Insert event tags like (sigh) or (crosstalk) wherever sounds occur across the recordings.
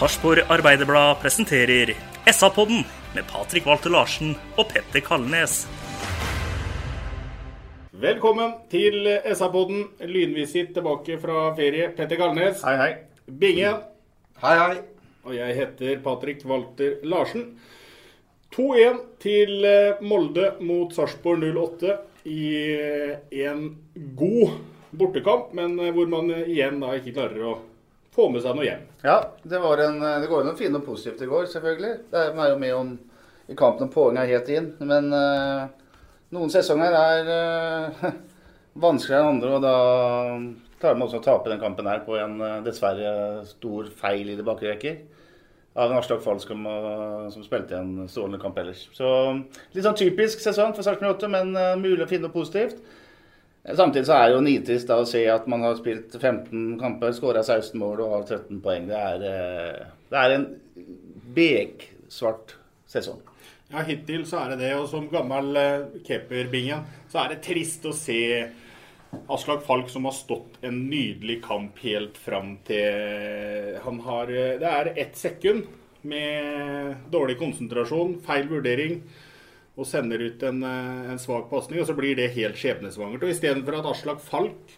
Sarpsborg Arbeiderblad presenterer SA-podden med Patrik Walter Larsen og Petter Kalnes. Velkommen til SA-podden. Lynvisitt tilbake fra ferie. Petter Kalnes. Hei, hei. Bingen. Hei, hei. Og jeg heter Patrik Walter Larsen. 2-1 til eh, Molde mot Sarpsborg 08 i eh, en god bortekamp, men eh, hvor man igjen da ikke klarer å få med seg noe hjem. Ja, det, en, det går an å finne noe positivt i går, selvfølgelig. Det er jo med om i kampen om poeng er helt inn. Men uh, noen sesonger er uh, (laughs) vanskeligere enn andre, og da klarer man også å tape den kampen her på en uh, dessverre stor feil i de bakre rekker. Av en Aslak Falsk som, spilte spilte en strålende kamp ellers. Så litt sånn typisk sesong for Sarpsborg 8, men eh, mulig å finne noe positivt. Samtidig så er det jo nitrist å se at man har spilt 15 kamper, skåra 16 mål og har 13 poeng. Det er, eh, det er en beksvart sesong. Ja, hittil så er det det. Og som gammel eh, keeperbingen, så er det trist å se Aslak Falk som har stått en nydelig kamp helt fram til Han har eh, Det er ett sekund med dårlig konsentrasjon, feil vurdering, og sender ut en, eh, en svak pasning, og så blir det helt skjebnesvangert. Og istedenfor at Aslak Falk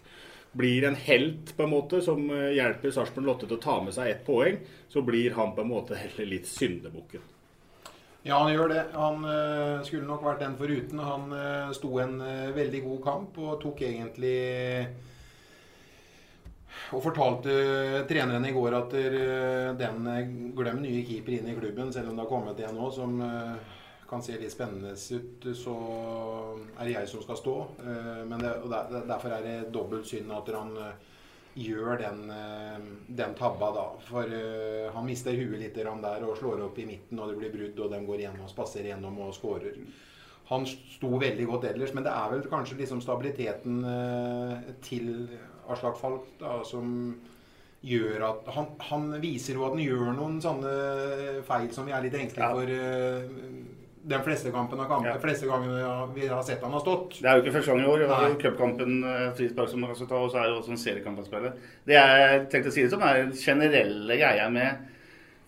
blir en helt på en måte som eh, hjelper Sarpsborg Lotte til å ta med seg ett poeng, så blir han på en måte heller litt syndebukken. Ja, han gjør det. Han øh, skulle nok vært den foruten. Han øh, sto en veldig god kamp og tok egentlig Og fortalte treneren i går at den glem nye keeper inn i klubben, selv om det har kommet en nå som kan se litt spennende ut, så er det jeg som skal stå. Eh, Men det, og der, derfor er det dobbelt synd at han øh, gjør den, øh, den tabba da. For han mister huet litt der og slår opp i midten, og det blir brudd, og de går igjennom, spasserer gjennom og skårer. Han sto veldig godt ellers, men det er vel kanskje liksom stabiliteten til Aslak Falk da, som gjør at han, han viser jo at han gjør noen sånne feil som vi er litt engstelige for. Den fleste kampen av kampen, Ja. de fleste gangene vi har sett han har stått. Det er jo ikke første gang i år. Det var jo cupkampen eh, frispark som man kan ta, og så er det også en seriekamp han spiller. Det jeg tenkte å si det som, er den generelle greia med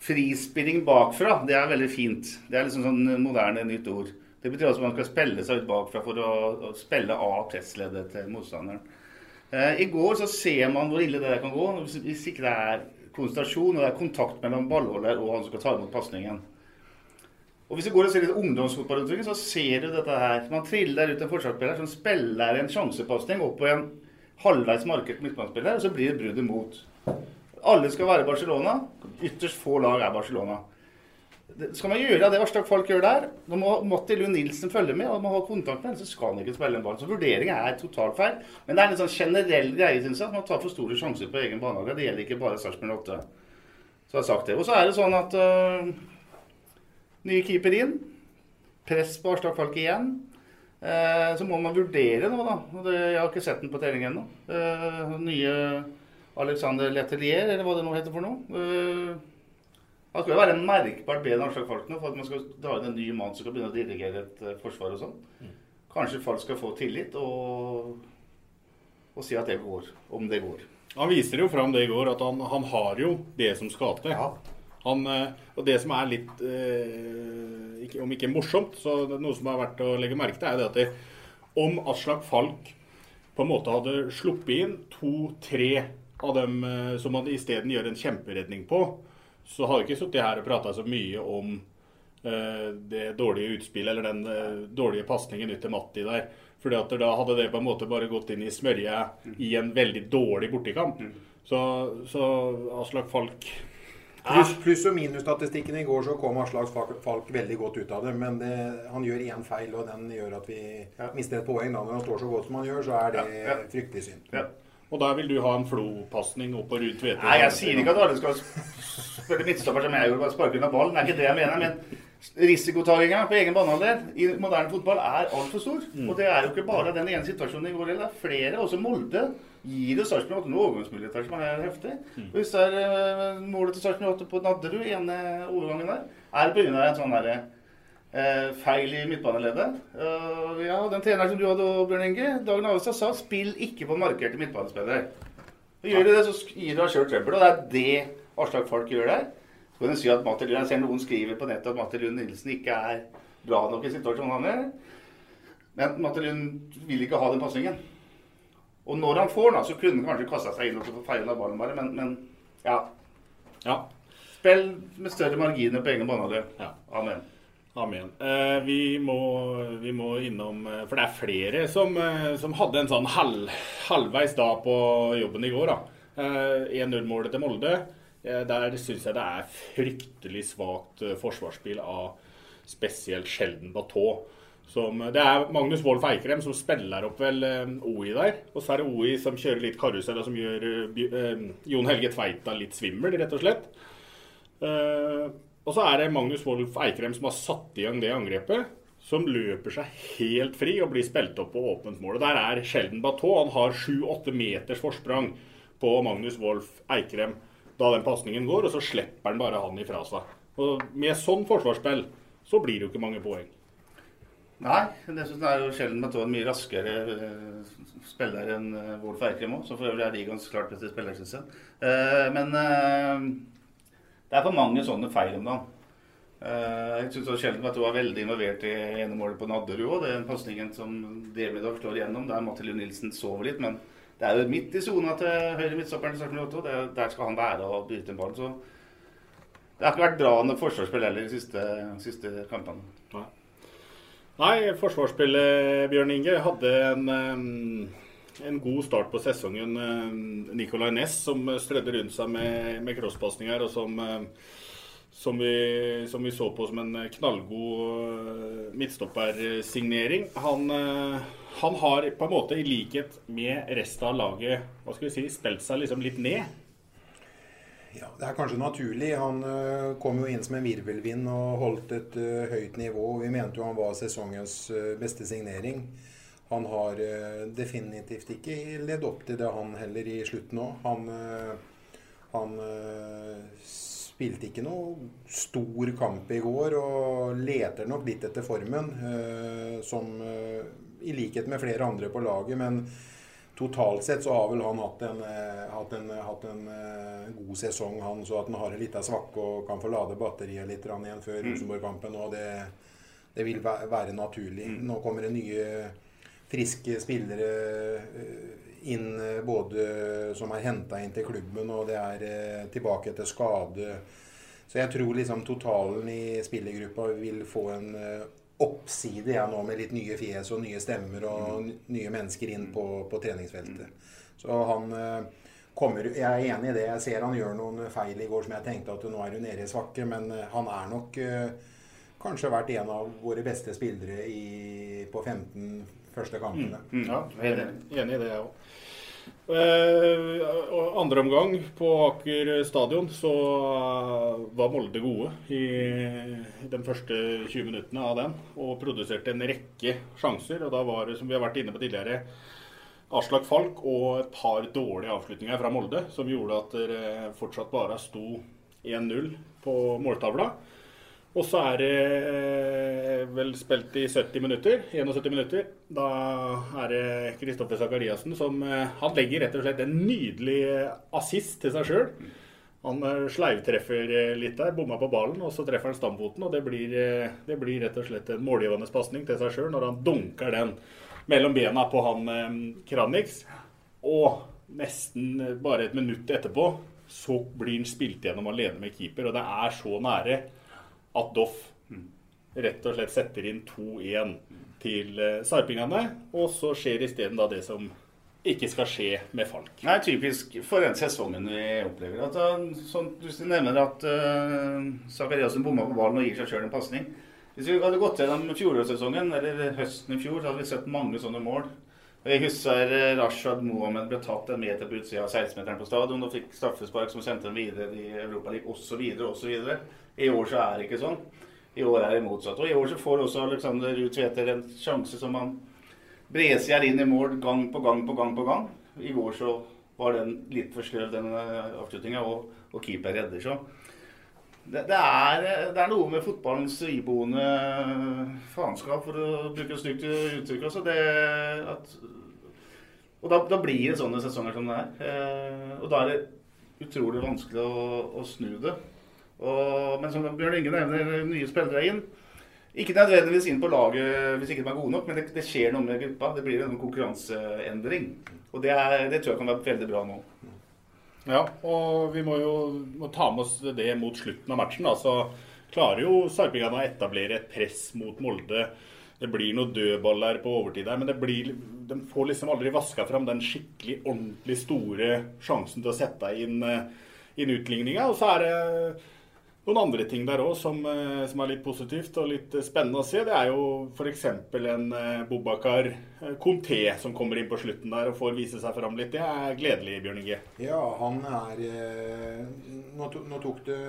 frispilling bakfra. Det er veldig fint. Det er liksom sånn moderne nytt ord. Det betyr altså at man skal spille seg ut bakfra for å, å spille av pressleddet til motstanderen. Eh, I går så ser man hvor ille det der kan gå hvis, hvis ikke det er konsentrasjon og det er kontakt mellom ballholder og han som skal ta imot pasningen. Og Hvis du går og ser litt ungdomsfotballutviklingen, så ser du dette her. Man triller ut en forsvarsspiller som spiller en sjansepasning opp på en halvveis markert midtbanespiller, og så blir det brudd imot. Alle skal være Barcelona. Ytterst få lag er Barcelona. Det, skal man gjøre det Aslak Falk gjør der, da må Matti Lund Nilsen følge med og må ha kontakt med henne, så skal han ikke spille en ball. Så vurderinga er totalt feil. Men det er en sånn generell greie, synes jeg, at man tar for store sjanser på egen barnehage. Det gjelder ikke bare Sarpsborg 8. Så har jeg sagt det. Og så er det sånn at øh, Ny keeper inn. Press på Aslak Falk igjen. Eh, så må man vurdere nå, da. Det, jeg har ikke sett den på trening ennå. Eh, nye Alexander Letelier, eller hva det nå heter for noe. Eh, han skal jo være en merkbart bedre enn Aslak Falk nå, for at man skal dra inn en ny mann som skal begynne å dirigere et eh, forsvar og sånn. Kanskje Falk skal få tillit og, og si at det går, om det går. Han viser jo fram det i går, at han, han har jo det som skal til. Han, eh, og det som er litt eh, Om ikke morsomt, så noe som er verdt å legge merke til, er det at det, om Aslak Falk på en måte hadde sluppet inn to-tre av dem eh, som han isteden gjør en kjemperedning på, så hadde ikke sittet her og prata så mye om eh, det dårlige utspillet eller den eh, dårlige pasningen ut til Matti der. Fordi at da hadde det på en måte bare gått inn i smørja i en veldig dårlig bortekamp. Så, så Aslak Falk Pluss plus og minus-statistikken i går så kom Aslak Falk veldig godt ut av det. Men det, han gjør én feil, og den gjør at vi mister et poeng. da Når han står så godt som han gjør, så er det Ja, ja. fryktelig synd. Ja. Og der vil du ha en Flo-pasning opp på Ruud Tvedte? Nei, jeg sier ikke at alle skal spille midtstopper som jeg gjorde, bare sparke unna ballen. Det er ikke det jeg mener. Men risikotakinga på egen banehalvdel i moderne fotball er altfor stor. Mm. Og det er jo ikke bare den ene situasjonen i går heller. Det er flere. Også Molde gir jo Sarpsborg 8 noen overgangsmuligheter som er heftig. Mm. Hvis det er eh, målet til Sarpsborg 8 på Nadderud, ene overgangen der, er pga. en sånn derre Eh, feil i midtbaneleddet. Uh, ja, den treneren som du hadde, Bjørn Inge, Dagen Avestad, sa 'spill ikke på markerte midtbanespillere'. Gjør du det, så gir du deg sjøl trøbbel. Og det er det Aslak Falk gjør der. Så kan du si at Matti Lund, Jeg ser noen skriver på nettet at Matti Lund Nilsen ikke er bra nok i situasjonen han er. Men Matti Lund vil ikke ha den pasningen. Og når han får den, så kunne han kanskje kasta seg inn og feila ballen bare, men, men ja. Ja. Spill med større marginer på egen banehalvdel. Ja. Amen. Amen. Eh, vi, må, vi må innom eh, For det er flere som, eh, som hadde en sånn halv, halvveis da på jobben i går. da. Eh, 1-0-målet til Molde. Eh, der syns jeg det er fryktelig svakt eh, forsvarsspill av spesielt Sjelden Batå. Som, det er Magnus Wolff Eikrem som spiller opp vel eh, OI der. Og så er det OI som kjører litt karusell, og som gjør uh, eh, Jon Helge Tveita litt svimmel, rett og slett. Uh, og så er det Magnus Wolff Eikrem som har satt i gang det angrepet. Som løper seg helt fri og blir spilt opp på åpent mål. Og Der er Sheldon Bateau. Han har 7-8 meters forsprang på Magnus Wolff Eikrem da den pasningen går, og så slipper han bare han ifra seg. Og Med sånn forsvarsspill så blir det jo ikke mange poeng. Nei, det synes jeg er jo sjelden med to en mye raskere eh, spiller enn uh, Wolf Eikrem òg. Som for øvrig er ligaens klart beste spiller, syns jeg. Eh, men eh, det er for mange sånne feil om dagen. Eh, jeg syns sjelden at du er veldig involvert i ene målet på Nadderud òg. Den pasningen som Demidov slår igjennom, der Mathilde Nilsen sover litt. Men det er jo midt i sona til høyre midtstopperen til Sarpsborg 8. Det, der skal han være og bryte en ball. Så det har ikke vært bra når forsvarsspill heller de siste, siste kampene. Nei. Nei, forsvarsspillet, Bjørn Inge, hadde en, eh, en god start på sesongen. Eh, Nicolay Næss som strødde rundt seg med, med crosspasninger, og som, eh, som, vi, som vi så på som en knallgod midtstoppersignering. Han, han har på en måte, i likhet med resten av laget, hva skal vi si, spilt seg liksom litt ned. Ja, Det er kanskje naturlig. Han kom jo inn som en virvelvind og holdt et høyt nivå. Vi mente jo han var sesongens beste signering. Han har definitivt ikke ledd opp til det, han heller, i slutten òg. Han, han spilte ikke noe stor kamp i går og leter nok litt etter formen, som i likhet med flere andre på laget. men Totalt sett så har vel han hatt en, eh, hatt en, hatt en eh, god sesong, han, så at han har en liten svakke og kan få lade batteriet litt igjen før Rosenborg-kampen. og det, det vil være naturlig. Nå kommer det nye friske spillere eh, inn, eh, både som er henta inn til klubben, og det er eh, tilbake etter skade. Så jeg tror liksom totalen i spillergruppa vil få en eh, oppside jeg nå med litt nye fjes og nye stemmer og n- nye mennesker inn på, på treningsfeltet. Så han eh, kommer Jeg er enig i det. Jeg ser han gjør noen feil i går som jeg tenkte at nå er du nede i svakke, men eh, han er nok eh, kanskje vært en av våre beste spillere i, på 15 første kampene. Ja, jeg er enig i det, jeg òg. Og andre omgang på Aker stadion så eh, var Molde gode i de første 20 minuttene av den. Og produserte en rekke sjanser. Og da var det, som vi har vært inne på tidligere, Aslak Falk og et par dårlige avslutninger fra Molde som gjorde at det fortsatt bare sto 1-0 på måltavla. Og så er det eh, vel spilt i 70 minutter. 71 minutter. Da er det Kristoffer Sakariassen som eh, Han legger rett og slett en nydelig assist til seg sjøl. Han eh, sleivtreffer eh, litt der, bomma på ballen, og så treffer han stamfoten. Og det blir, eh, det blir rett og slett en målgivende pasning til seg sjøl når han dunker den mellom bena på han eh, Kranix. Og nesten bare et minutt etterpå så blir han spilt gjennom alene med keeper. Og det er så nære at Doff rett og slett setter inn 2-1 til eh, sarpingene. Og så skjer isteden det som ikke skal skje med Falk. Nei, typisk for den sesongen vi opplever. At, han- sånn, du nevner at uh, Zakariassen bomma på ballen og gir seg sjøl en pasning. Hvis vi hadde gått gjennom fjorårssesongen, eller høsten i fjor, så hadde vi sett mange sånne mål. Jeg husker eh, Rashad Mohammed ble tatt en meter på utsida av 16-meteren på stadion og fikk straffespark som sendte dem videre i Europaligaen osv. osv. I år så er det ikke sånn. I år er det motsatt. Og i år så får også Alexander Tveter en sjanse som han Bresjær inn i mål gang på gang på gang på gang. I går så var den litt for sløv, den avslutninga, og, og keeper redder. Så det, det, er, det er noe med fotballens iboende faenskap, for å bruke et stygt uttrykk. Også, det at, og da, da blir det sånne sesonger som det er. Eh, og da er det utrolig vanskelig å, å snu det. Og, men som Bjørn Inge nevner, nye spillere inn. Ikke nødvendigvis inn på laget hvis ikke de er gode nok, men det, det skjer noe med gruppa. Det blir en konkurranseendring. Og det, er, det tror jeg kan være veldig bra nå. Ja, og vi må jo må ta med oss det mot slutten av matchen. da, så klarer jo Sarpingane å etablere et press mot Molde. Det blir noen dødballer på overtid der, men blir, de får liksom aldri vaska fram den skikkelig ordentlig store sjansen til å sette inn, eh, inn utligninga. Og så er det noen andre ting der òg som, eh, som, er litt positivt og litt spennende å se. Det er jo f.eks. en eh, Bobakar Conté som kommer inn på slutten der og får vise seg fram litt. Det er gledelig, Bjørn Inge. Ja, han er Nå, nå tok det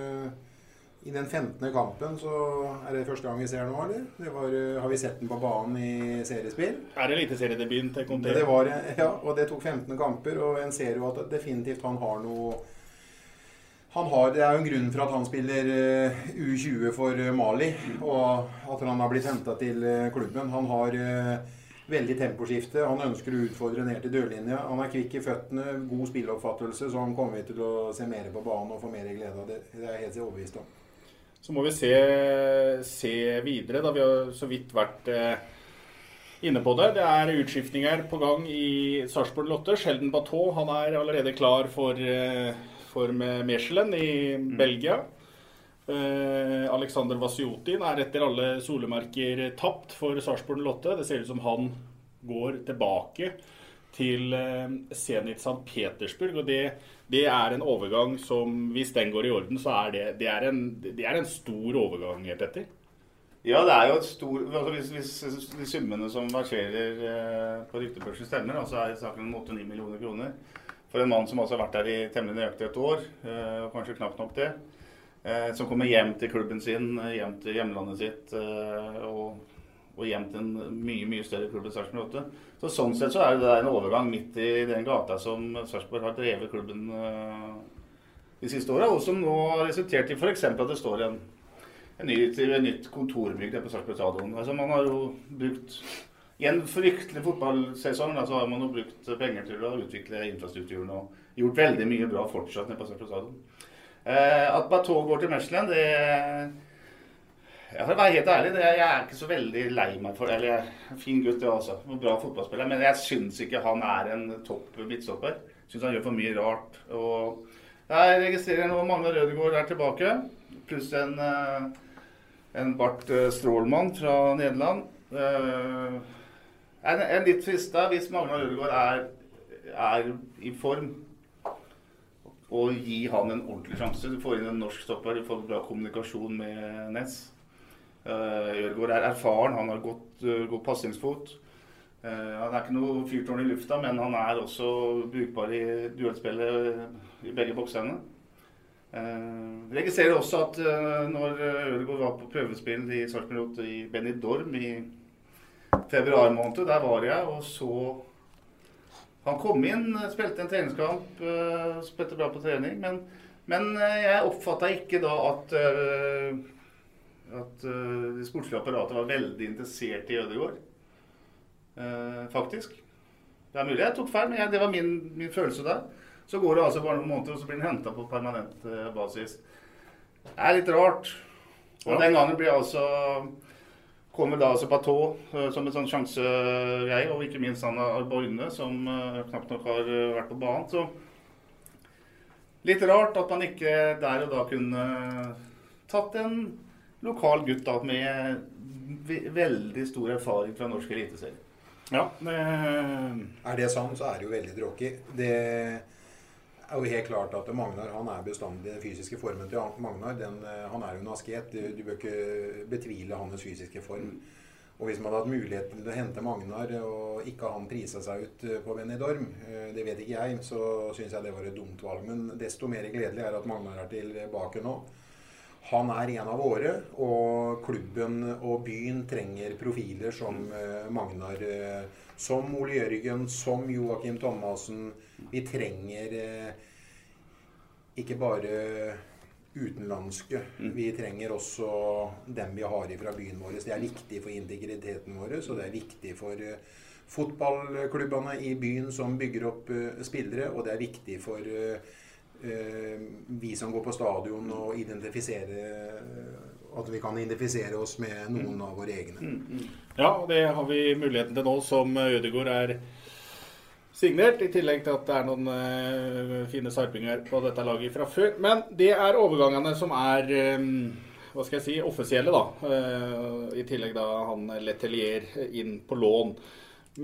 i den 15. kampen så er det første gang vi ser nå, eller? Det var, har vi sett den på banen i seriespill? Er det eliteseriedebuten til Conté? Det var, ja, og det tok 15 kamper. Og en ser jo at definitivt han har noe har, Det er jo en grunn for at han spiller eh, U20 for eh, Mali, og at han har blitt henta til eh, klubben. Han har veldig temposkifte. Han ønsker å utfordre ned til dørlinja. Han er kvikk i føttene, god spilleoppfattelse, så han kommer til å se mer på banen og få mer glede av. Det, det er jeg helt overbevist om. Så må vi se, se videre. da Vi har så vidt vært inne på det. Det er utskiftninger på gang i Sarpsborg Lotte. Sjelden Bateau han er allerede klar for, eh, med Mechelen i Belgia. Eh, Alexander Vasiotin er etter alle solemerker tapt for Sarpsborg Lotte. Det ser ut som han går tilbake til eh, Zenit St. Petersburg. Og det, det, er en overgang som, hvis den går i orden, så er det, det, er, en, det er en stor overgang, Petter. Ja, det er jo et stor altså Hvis, hvis de summene som verserer eh, på ryktebørsen stemmer, så er saken om 8-9 millioner kroner. For en mann som også har vært der i temmelig nøyaktig et år, eh, og kanskje knapt nok det. Eh, som kommer hjem til klubben sin, hjem til hjemlandet sitt og, og hjem til en mye mye større klubb enn Sarpsborg 8. Så Sånn sett så er det en overgang midt i den gata som Sarpsborg har drevet klubben de siste åra, og som nå har resultert i f.eks. at det står en, en ny, et nytt kontorbygg der på Sarpsborg stadion. Altså, man har jo brukt i en fryktelig fotballsesong så har man jo brukt penger til å utvikle infrastrukturen og gjort veldig mye bra fortsatt på Sarpsborg. Eh, at Bateau går til Mechelen, det ja, For å være helt ærlig, jeg er ikke så veldig lei meg for Eller jeg er en fin gutt, det også. En bra fotballspiller. Men jeg syns ikke han er en topp midtstopper. Syns han gjør for mye rart. Og jeg registrerer nå Magne Rødegård er tilbake. Pluss en, en Bart Strålmann fra Nederland. Jeg er litt frista, hvis Magnar Ødegaard er, er, i form, Og gi han en ordentlig sjanse. Du får inn en norsk stopper, du får bra kommunikasjon med Ness. Uh, Ødegaard er erfaren, han har godt, uh, god pasningsfot. Uh, han er ikke noe fyrtårn i lufta, men han er også brukbar i duellspillet i begge boksene. Uh, registrerer også at når Ødegaard var på prøvespill i Sarpsborg i Benidorm i februar måned. Der var jeg og så Han kom inn, spilte en treningskamp, uh, spilte bra på trening. Men, men jeg oppfatta ikke da at uh, at det sportslige apparatet var veldig interessert i Ødegaard. faktisk. Det er mulig jeg tok feil, men jeg, det var min, min, følelse der. Så går det altså bare noen måneder, og så blir han henta på permanent basis. Det er litt rart. Og ja. den gangen blir altså kommer da altså Bateau eh, som en sånn sjansegreie, og ikke minst han Arborgne, som eh, knapt nok har eh, vært på banen. Så litt rart at man ikke der og da kunne tatt en lokal gutt da med veldig stor erfaring fra norsk eliteserie. Ja, det Er det sånn, så er det jo veldig dråkig. Det er jo helt klart at Magnar han er bestandig den fysiske formen til Magnar. Den, eh, han er jo en asket. Du, bør ikke betvile hans fysiske form. Og hvis man hadde hatt mulighet til å hente Magnar og ikke han prisa seg ut eh, på Benidorm, eh, det vet ikke jeg, så syns jeg det var et dumt valg. Men desto mer gledelig er at Magnar er tilbake nå. Han er en av våre, og klubben og byen trenger profiler som Magnar. som Ole Jørgen, som Joakim Thomassen. Vi trenger eh, ikke bare utenlandske. Vi trenger også dem vi har fra byen vår. Det er viktig for integriteten vår, og det er viktig for eh, fotballklubbene i byen som bygger opp eh, spillere, og det er viktig for vi som går på stadion og identifiserer At vi kan identifisere oss med noen av våre egne. Ja, og det har vi muligheten til nå som Ødegaard er signert. I tillegg til at det er noen uh, fine sarpinger på dette laget fra før. Men det er overgangene som er um, hva skal jeg si, offisielle, da. Uh, I tillegg da han Letelier inn på lån.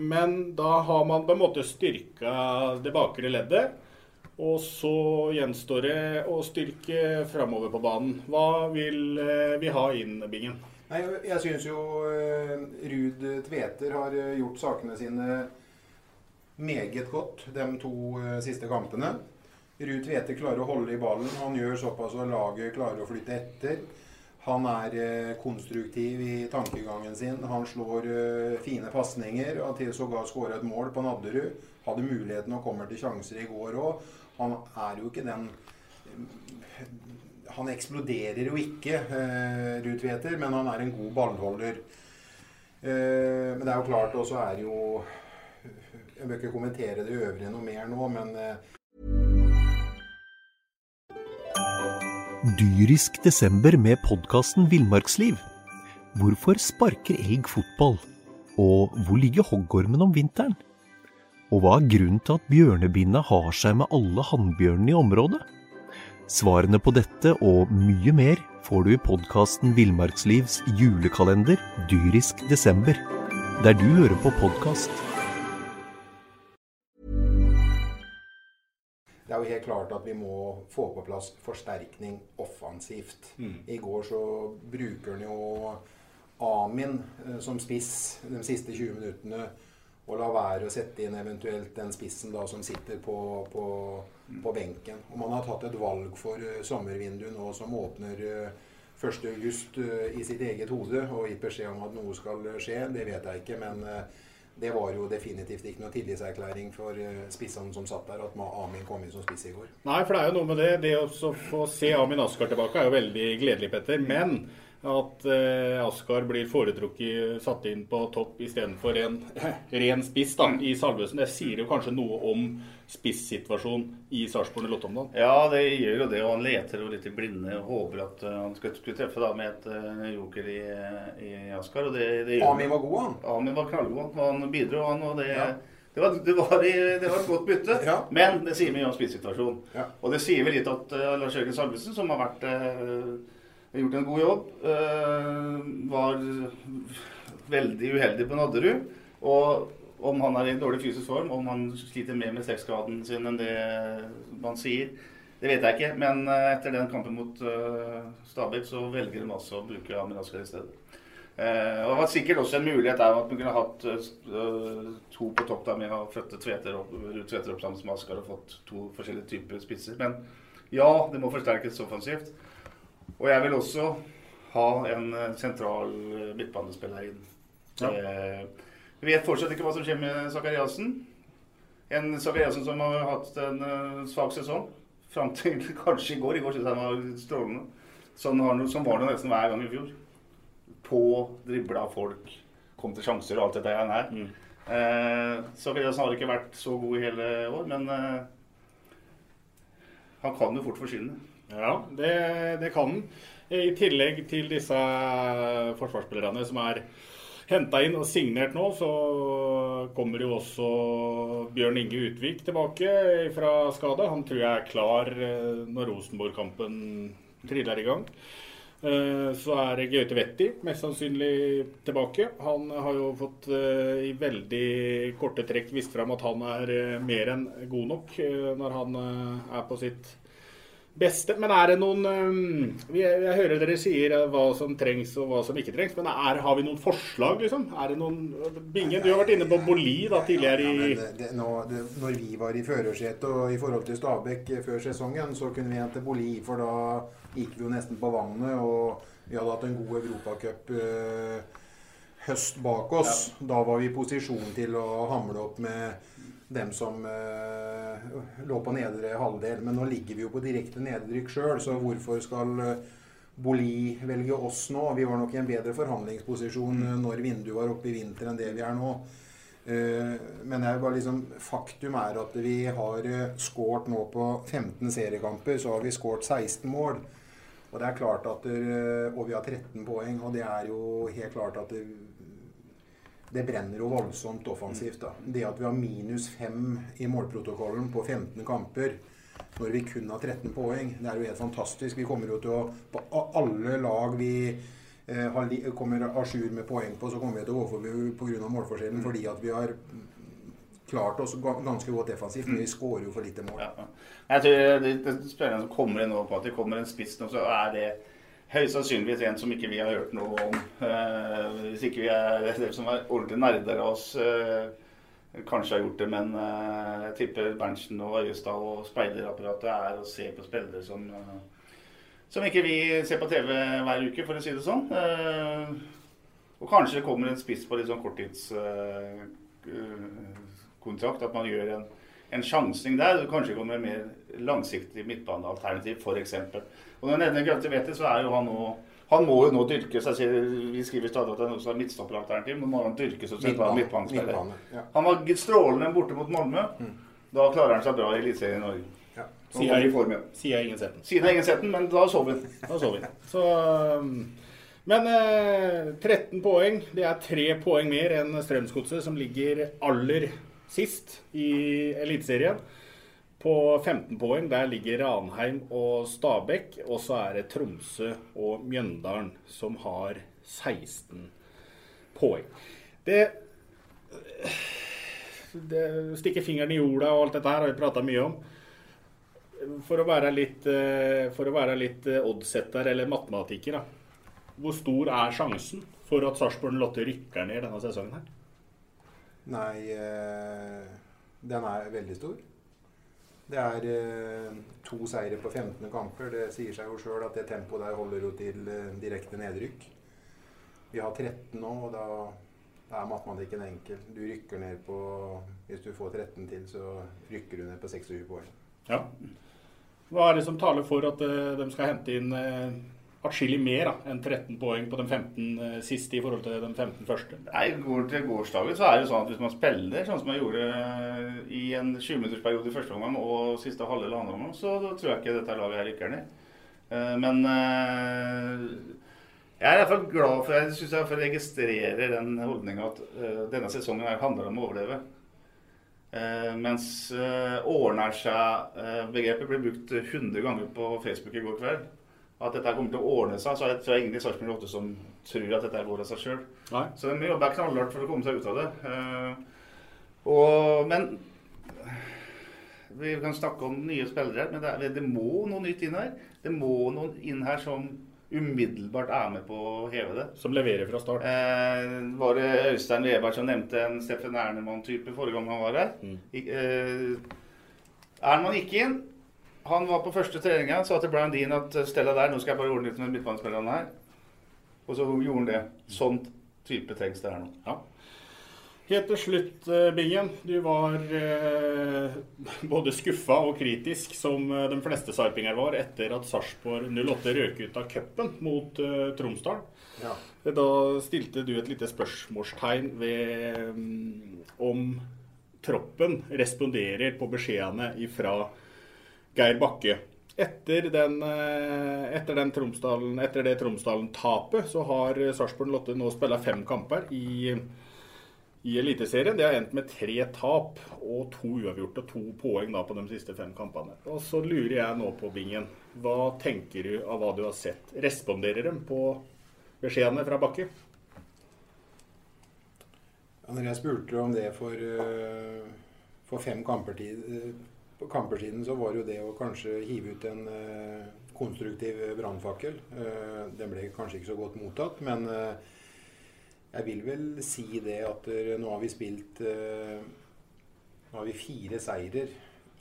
Men da har man på en måte styrka det bakre leddet. Og så gjenstår det å styrke framover på banen. Hva vil vi ha inn, Bingen? Nei, jeg- syns jo Rud Tveter har gjort sakene sine meget godt de to eh, siste kampene. Ruud Tvete klarer å holde i ballen. Han gjør såpass at laget klarer å flytte etter. Han er eh, konstruktiv i tankegangen sin. Han slår eh, fine pasninger. Og til sågar skåra et mål på Nadderud. Hadde muligheten og kommer til sjanser i går òg. Han er jo ikke den Han eksploderer jo ikke, Ruud Tveter, men han er en god ballholder. Men det er jo klart, og så er jo Jeg bør ikke kommentere det øvrige noe mer nå, men eh, Dyrisk desember med podkasten Villmarksliv. Hvorfor sparker elg fotball? Og hvor ligger hoggormen om vinteren? Og hva er grunnen til at bjørnebinna har seg med alle hannbjørnene i området? Svarene på dette og mye mer får du i podkasten Villmarkslivs julekalender Dyrisk desember, der du hører på podkast. Det er jo helt klart at vi må få på plass forsterkning offensivt. I går så bruker han jo Amin eh, som spiss de siste 20 minuttene. Og la være å sette inn eventuelt den spissen da som sitter på, på, på benken. Og man har tatt et valg for eh, sommervinduet nå som åpner eh, 1.8 uh, i sitt eget hode og gitt beskjed om at noe skal eh, skje. Det vet jeg ikke, men eh, det var jo definitivt ikke noe tillitserklæring for eh, spissene som satt der, at Amin kom inn som spiss i går. Nei, for det er jo noe med det. Det å få se Amin Askar tilbake er jo veldig gledelig, Petter. Men at eh, Askar blir foretrukket satt inn på topp istedenfor en (laughs) ren spiss da, i Salvesen, det sier jo kanskje noe om spissituasjonen i Sarpsborg 08 om dagen. Ja, det gjør jo det. Og han leter jo litt i blinde og håper at eh, han skal skulle treffe da med et uh, joker i, i Askar. Og det, det gjør Amin var god, han. Amin var knallgod. og Han bidro, han. Og det, Ja. det, var, det, var, det var et godt bytte. Ja. Men det sier mye om spissituasjonen. Ja. Og det sier vel litt at uh, Lars Jørgen Salvesen, som har vært, eh, gjort en god jobb, eh, var veldig uheldig på Nadderud. Og om han er i dårlig fysisk form, om han sliter mer med strekskaden sin enn det man sier, det vet jeg ikke. Men eh, etter den kampen mot uh, Stabæk så velger de altså å bruke Amin Askar i stedet. Uh, og det var sikkert også en mulighet der at man kunne hatt uh, to på topp der med å flytte Tveter opp, Tveter opp sammen med Askar og fått to forskjellige typer spisser. Men ja, det må forsterkes offensivt. Og jeg vil også ha en eh, sentral eh, midtbanespiller inn. Ja. vi vet fortsatt ikke hva som skjer med Sakariassen. En Sakariassen som har hatt en eh, svak sesong. Fram til (laughs) kanskje i går. I går syntes jeg han var strålende. Sånn, sånn var det nesten hver gang i fjor. På dribla folk, kom til sjanser og alt dette her. Eh, Sakariassen har ikke vært så god i hele år, men eh, Han kan jo fort forsvinne. Ja, det, det kan den. I tillegg til disse forsvarsspillerne som er henta inn og signert nå, så kommer jo også Bjørn Inge Utvik tilbake fra skade. Han tror jeg er klar eh, når Rosenborg-kampen triller i gang. Eh, så er Gaute Wetti mest sannsynlig tilbake. Han har jo fått eh, i veldig korte trekk vist fram at han er mer enn god nok når han er på sitt beste. Men er det noen um, jeg, hører dere sier hva som trengs og hva som ikke trengs. Men er, har vi noen forslag, liksom? Er det noen Bingen, du har vært inne på Boli da, tidligere i ja, det, det, nå, det, Når vi var i førersetet og i forhold til Stabæk før sesongen, så kunne vi hente Boli. For da gikk vi jo nesten på vannet, og vi hadde hatt en god europacup uh, høst bak oss. Ja. Da var vi i posisjon til å hamle opp med dem som uh, lå på nedre halvdel. Men nå ligger vi jo på direkte nedrykk sjøl, så hvorfor skal uh, Boli velge oss nå? Vi var nok i en bedre forhandlingsposisjon uh, når vinduet var oppe i vinter enn det vi er nå. men jeg bare liksom, faktum er at vi har skåret nå på 15 seriekamper, så har vi skåret 16 mål. Og det er klart at, og vi har 13 poeng, og det er jo helt klart at det, brenner jo voldsomt offensivt. da. Det at vi har minus fem i målprotokollen på 15 kamper når vi kun har 13 poeng, det er jo helt fantastisk. Vi kommer jo til å På alle lag vi eh, kommer à jour med poeng på, så kommer vi til å gå forbi pga. målforskjellen mm. fordi at vi har klart oss ganske godt defensivt, men vi skårer jo for lite mål. Ja. Jeg tror det, det spørsmålet som kommer inn nå på at det kommer en spiss nå, så er det høyst sannsynligvis en som ikke vi har hørt noe om. Uh, hvis ikke vi er det som er ordentlig nerder av oss, uh, kanskje har gjort det. Men uh, jeg tipper Berntsen og Øyestad og speiderapparatet er å se på spillere som, som ikke vi ser på TV hver uke, for å si det sånn. og kanskje det kommer en spiss på litt sånn korttidskontrakt. at man gjør en, en sjansing der. Kanskje kommer en mer langsiktig midtbanealternativ, f.eks. Og når jeg nevner Gaute så er jo han nå han må jo nå dyrkes. Jeg sier, vi skriver stadig at det er han som er midtstopperalternativ. Nå må han dyrkes som midtbanespiller. Ja. Han var strålende borte mot Malmö. Mm. Da klarer han seg bra i Eliteserien i Norge. Ja. Sier jeg, sier ingen setten. Sier jeg ingen setten, men da så vi. Da så vi. Så, um, men eh, 13 poeng, det er tre poeng mer enn Strømsgodset, som ligger aller sist i Eliteserien. På 15 poeng der ligger Ranheim og Stabæk. Og så er det Tromsø og Mjøndalen som har 16 poeng. Det, det stikker fingeren i jorda og alt dette her har vi prata mye om. For å være litt, for å være litt oddsetter eller matematiker, da. Hvor stor er sjansen for at Sarpsborg Lotte rykker ned denne sesongen her? Nei, eh, den er veldig stor. Det er eh, to seire på 15 kamper. Det sier seg jo sjøl at det tempoet der holder jo til eh, direkte nedrykk. Vi har 13 nå, og da, da er matematikken enkel. Du rykker ned på Hvis du får 13 til, så rykker du ned på 26 poeng. Ja. Hva er det som taler for at eh, de skal hente inn uh, atskillig mer da, enn 13 poeng på de 15 uh, siste i forhold til de 15 første. Nei, går til gårsdagen så er det sånn at hvis man spiller sånn som man gjorde eh, i en 20-minuttersperiode i første omgang og siste halve eller andre omgang, så tror jeg ikke dette laget her rykker ned. Uh, men jeg er i hvert fall glad for jeg synes jeg registrerer den holdninga at denne sesongen her handler om å overleve. mens ordner seg-begrepet ble brukt 100 ganger på Facebook i går kveld at dette kommer til å ordne seg, så er jeg ingen i Sarpsborg 8 som tror at dette går av seg sjøl. Så de jobber knallhardt for å komme seg ut av det. Uh, og, men vi kan snakke om nye spillere, men det, det, må noe nytt inn her. Det må noen inn her som umiddelbart er med på å heve det. Som leverer fra start. Eh, var det Øystein Weberg som nevnte en Steffen Ernemann-type forrige gang han var her? Mm. Eh, Ernemann gikk inn. Han var på første treninga sa til Brian Dean at eh, Stella der, nå skal jeg bare ordne litt med midtbanespillerne her. Og så gjorde han det. Sånn type trengs det her nå. Ja. Helt til slutt, eh, Bingen. Du var eh, (laughs) både skuffa og kritisk, som eh, de fleste sarpinger var, etter at Sarpsborg 08 røk ut av cupen mot eh, Tromsdal. Ja. Da stilte du et lite spørsmålstegn ved um, om troppen responderer på beskjedene ifra Geir Bakke. Etter, den, eh, etter, den Tromsdalen, etter det Tromsdalen-tapet så har Sarpsborg Lotte nå spilt fem kamper i, i Eliteserien. Det har endt med tre tap og to uavgjort og to poeng da på de siste fem kampene. Og Så lurer jeg nå på, Bingen, hva tenker du av hva du har sett? Responderer de på beskjedene fra Bakke? Ja, når jeg spurte om det for, eh, for fem kamper, tid, eh, på kampersiden så var jo det å kanskje hive ut en uh, konstruktiv brannfakkel. Uh, den ble kanskje ikke så godt mottatt, men jeg vil vel si det at nå har vi spilt Nå har vi fire seirer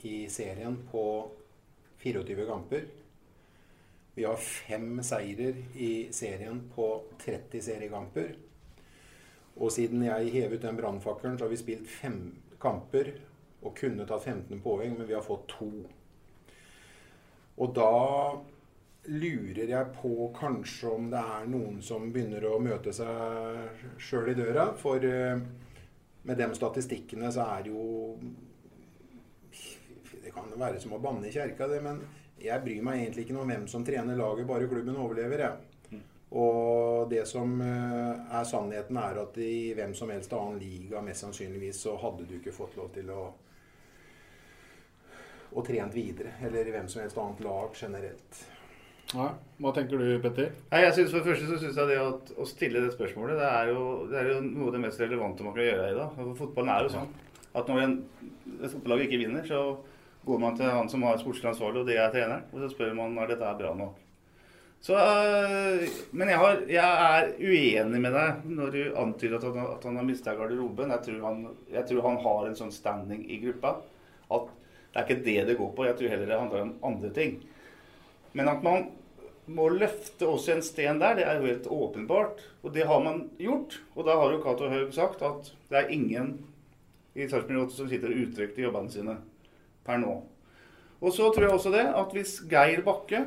i serien på 24 kamper. Vi har fem seirer i serien på 30 seriekamper. Og siden jeg hevet den brannfakkelen, så har vi spilt fem kamper og kunne tatt 15 poeng, men vi har fått to. Og da lurer jeg på kanskje om det er noen som begynner å møte seg sjøl i døra. For eh, med de statistikkene så er det jo Det kan jo være som å banne i kjerka, det, men jeg bryr meg egentlig ikke noe om hvem som trener laget, bare klubben overlever, jeg. Og det som eh, er sannheten, er at i hvem som helst annen liga mest sannsynligvis så hadde du ikke fått lov til å og trent videre. Eller i hvem som helst annet lag generelt. Ja, hva tenker du, Petter? Nei, jeg synes For det første så synes jeg det å, å, stille det spørsmålet det er, jo, det er, jo, noe av det mest relevante man kan gjøre i dag. For fotballen er jo sånn at når en, et fotballag ikke vinner, så går man til han som har sportslig ansvarlig, og det er treneren. Og så spør man om dette er bra nok. Så, øh, men jeg, har, jeg, er uenig med deg når du antyder at han, at han har mista garderoben. Jeg tror, han, jeg tror han har en sånn standing i gruppa at det er ikke det det går på. Jeg tror heller det handler om andre ting. Men at man må løfte også en sten der, det er jo helt åpenbart. Og det har man gjort. Og da har jo Cato Haug sagt at det er ingen i Sarpsborg som sitter utrygt i jobbene sine per nå. Og så tror jeg også det at hvis Geir Bakke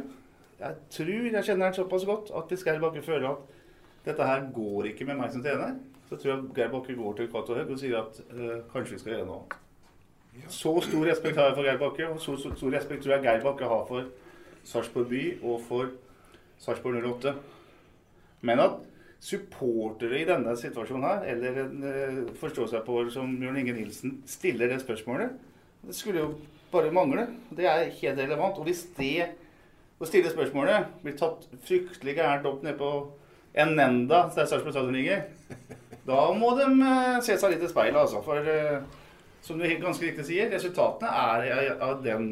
Jeg tror jeg kjenner han såpass godt at hvis Geir Bakke føler at dette her går ikke med meg som trener, så tror jeg Geir Bakke går til Cato Haug og sier at øh, kanskje vi skal gjøre noe annet. Så stor respekt har jeg for Geir Bakke, og så stor respekt tror jeg Geir Bakke har for Sarpsborg by og for Sarpsborg 08. Men at supportere i denne situasjonen her, eller en uh, forståsegpåer som Bjørn Inge Nilsen, stiller det spørsmålet, det skulle jo bare mangle. Det er helt relevant. Og hvis det å stille spørsmålet blir tatt fryktelig gærent opp nede på en nenda der Sarpsborg stadion ligger, da må de uh, se seg litt i speilet, altså. For uh, som du ganske riktig sier, resultatene er av den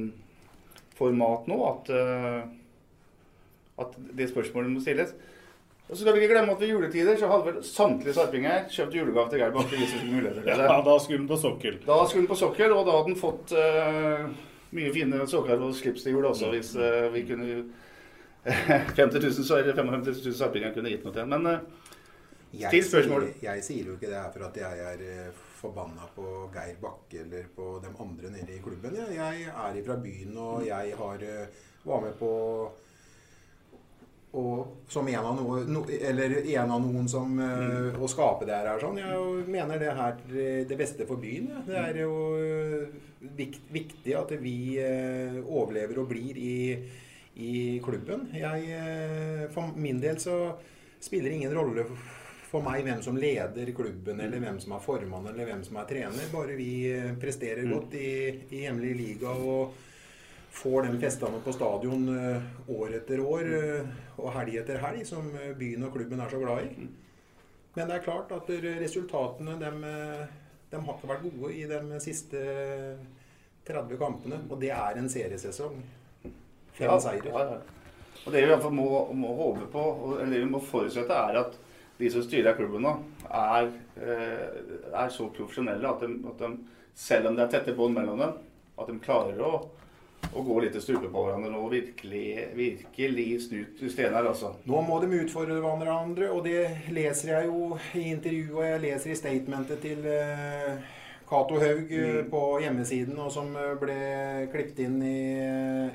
format nå at, uh, at det spørsmålet må stilles. Og så skal vi ikke glemme at ved juletider så hadde vel samtlige sarpinger kjøpt julegave til Geir Bakke. (laughs) Ja, da skulle den på sokkel. Da skulle den på sokkel, og da hadde den fått uh, mye fine sokker og slips til jul også, hvis uh, vi kunne 50 000 eller 55 000 sarpinger kunne gitt noe til. Men jeg sier, jeg sier jo ikke det her for at jeg er forbanna på Geir Bakke eller på de andre nede i klubben. Jeg, jeg er fra byen, og jeg har, eh, var med på og som en av, noe, no, eller en av noen som uh, Å skape det her sånn. Jeg mener det her det beste for byen. Ja. Det er jo uh, vikt, viktig at vi overlever og blir i, i klubben. Jeg, for min del så spiller ingen rolle for meg hvem som leder klubben, eller hvem som er formann, eller hvem som er trener. Bare vi eh, presterer mm. godt i, i hjemlig liga og får de festene på stadion eh, år etter år eh, og helg etter helg, som byen og klubben er så glad i. Men det er klart at resultatene de, de har ikke vært gode i de siste 30 kampene. Og det er en seriesesong. Fem ja, seire. Ja, ja. Og Det vi i hvert fall må, må håpe på, eller vi må forutsette, er at de som styrer klubben nå, er, eh, er så profesjonelle at de, at de, selv om det er tette bånd mellom dem, at de klarer å, å gå litt i strupe på hverandre og virkelig, virkelig snu steiner. Altså. Nå må de utfordre hverandre, og det leser jeg jo i intervjuet og jeg leser i statementet til uh, Cato Haug mm. på hjemmesiden, og som ble klippet inn i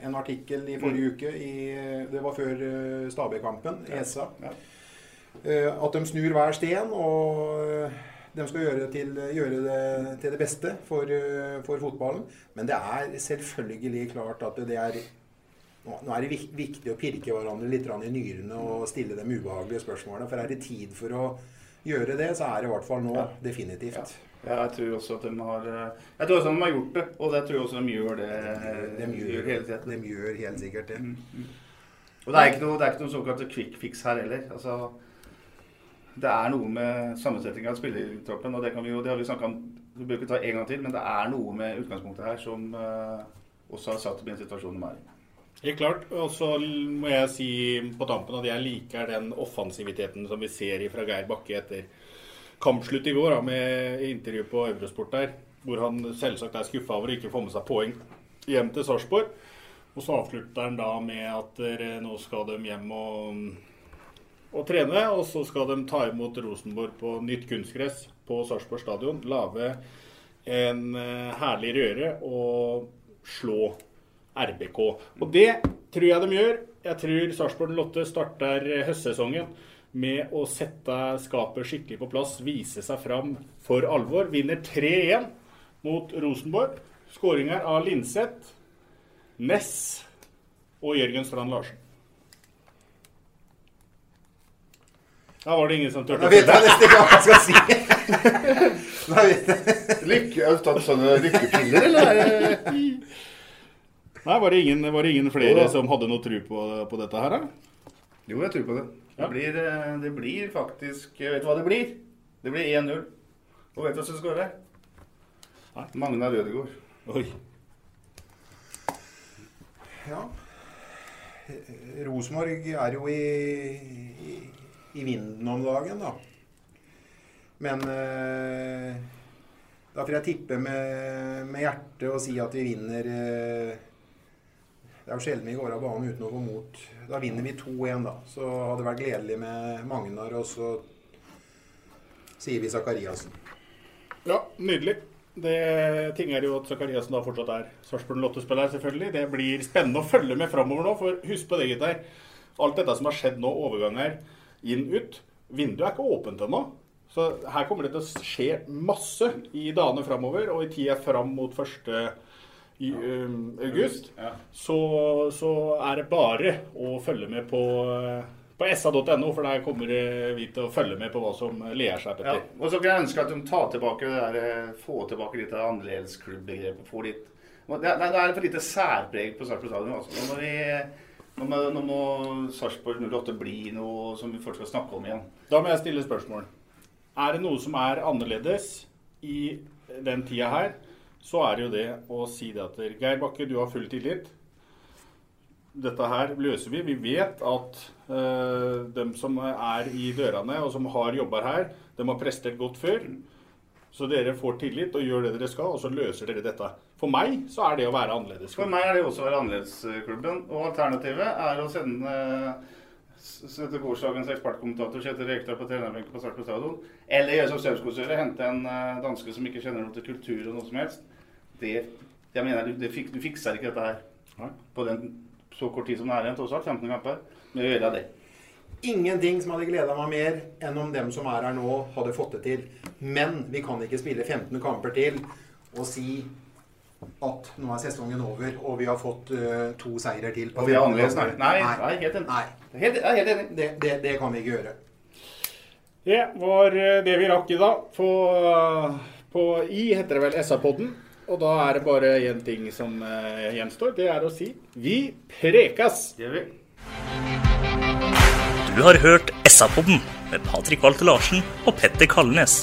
en artikkel i forrige mm. uke. I, det var før Stabæk-kampen, ESA. Ja. Ja. Eh, at de snur hver sten. og eh, De skal gjøre det til, gjøre det, til det beste for, eh, for fotballen. Men det er selvfølgelig klart at det er nå er det viktig å pirke hverandre litt i nyrene og stille dem ubehagelige spørsmålene. For er det tid for å gjøre det, så er det i hvert fall nå. Definitivt. Ja, jeg tror også at de har Jeg tror også de har gjort det, og det tror jeg også de gjør det De gjør, hele tiden. de gjør helt sikkert det. Og det er ikke noe, det er ikke noe såkalt quick fix her heller. Altså, det er noe med sammensetningen av spillertroppen, og det, kan vi jo, det har vi snakket om Vi bør ikke ta en gang til, men det er noe med utgangspunktet her som uh, også har satt dem i en situasjon de er. Helt klart. Og så må jeg si på tampen at jeg liker den offensiviteten som vi ser fra Geir Bakke etter kampslutt i går, da, med intervju på Eurosport der, hvor han selvsagt er skuffa over å ikke få med seg poeng hjem til Sarpsborg. Og så avslutter han da med at nå skal de hjem og, og trene, og så skal de ta imot Rosenborg på nytt kunstgress på Sarpsborg stadion. Lage en eh, herlig røre og slå RBK. Og det tror jeg de gjør. Jeg tror Sarpsborg Lotte starter høstsesongen med å sette skapet skikkelig på plass, vise seg fram for alvor. Vinner 3-1 mot Rosenborg. Skåringer av Linseth, Ness og Jørgen Strand Larsen. Da var det ingen som turte Da vet jeg nesten ikke hva jeg skal si. (laughs) Da vet jeg. Lykke, har du tatt sånne lykkepiller, eller? er Nei, var det ingen, var det ingen flere da. som hadde noe tro på, på dette her, da? Jo, jeg tror på det. Det blir, eh, det blir faktisk Vet du hva det blir? Det blir 1-0. Og vet du hva som skårer? Magna Rødegård. Oi. Ja. Rosenborg er jo i, i, i vinden om dagen, da. Men eh, da får jeg tippe med, med hjertet og si at vi vinner eh, Det er jo sjelden vi går av banen uten å gå mot. Da vinner vi 2-1, da. Så hadde det vært gledelig med Magnar, og så sier vi Zakariassen. Ja, nydelig. Det ting er jo at Zakariassen da fortsatt er Sarpsborg Lotto-spiller, selvfølgelig. Det blir spennende å følge med framover nå, for husk på det, gutter. Alt dette som har skjedd nå, overganger inn-ut. Vinduet er ikke åpent ennå. Så her kommer det til å skje masse i dagene framover, og i tida fram mot 1. I, um, august. Så, så er det bare å følge med på, på sa.no, for der kommer vi til å følge med på hva som ler seg, Ja. Og så kan jeg ønske at de tar tilbake det der, får tilbake litt av annerledesklubb-begrepet. Det det er for lite særpreg på Sarpsborg stadion. Altså. Vi, nå må, nå må Sarpsborg 08 bli noe som vi folk skal snakke om igjen. Da må jeg stille spørsmål. Er det noe som er annerledes i den tida her, så er det jo det å si det at Geir Bakke, du har full tillit. Dette her løser vi. Vi vet at øh, dem som er i dørene og som har jobber her, de har prestert godt før. Så dere får tillit og gjør det dere skal, og så løser dere dette. For meg så er det å være annerledes. For meg er det også å være annerledesklubben. Og alternativet er å sende sette gårsdagens ekspertkommentator Kjetil Rekdal på trenerbenken på Sarpsborg stadion. Eller gjøre som Strømsgodset gjør, hente en eh, danske som ikke kjenner noe til kultur og noe som helst. Det, jeg mener, du, det, fik- du fikser ikke dette her på den så kort tid som det er igjen, tross alt. 15 kamper. Med å gjøre det. Ingenting som hadde gleda meg mer enn om dem som er her nå, hadde fått det til. Men vi kan ikke spille 15 kamper til og si at nå er sesongen over, og vi har fått uh, to seirer til. på Og vi er annerledes, nå. nei. Nei, nei, helt enig. Nei. Helt, helt enig. Det, det, det kan vi ikke gjøre. Det var eh, det vi rakk i dag. På, på I heter det vel SA-podden. Og da er det bare én ting som uh, gjenstår. Det er å si vi prekas! Det gjør vi. Du har hørt SA-podden med Patrik Walter Larsen og Petter Kalnes.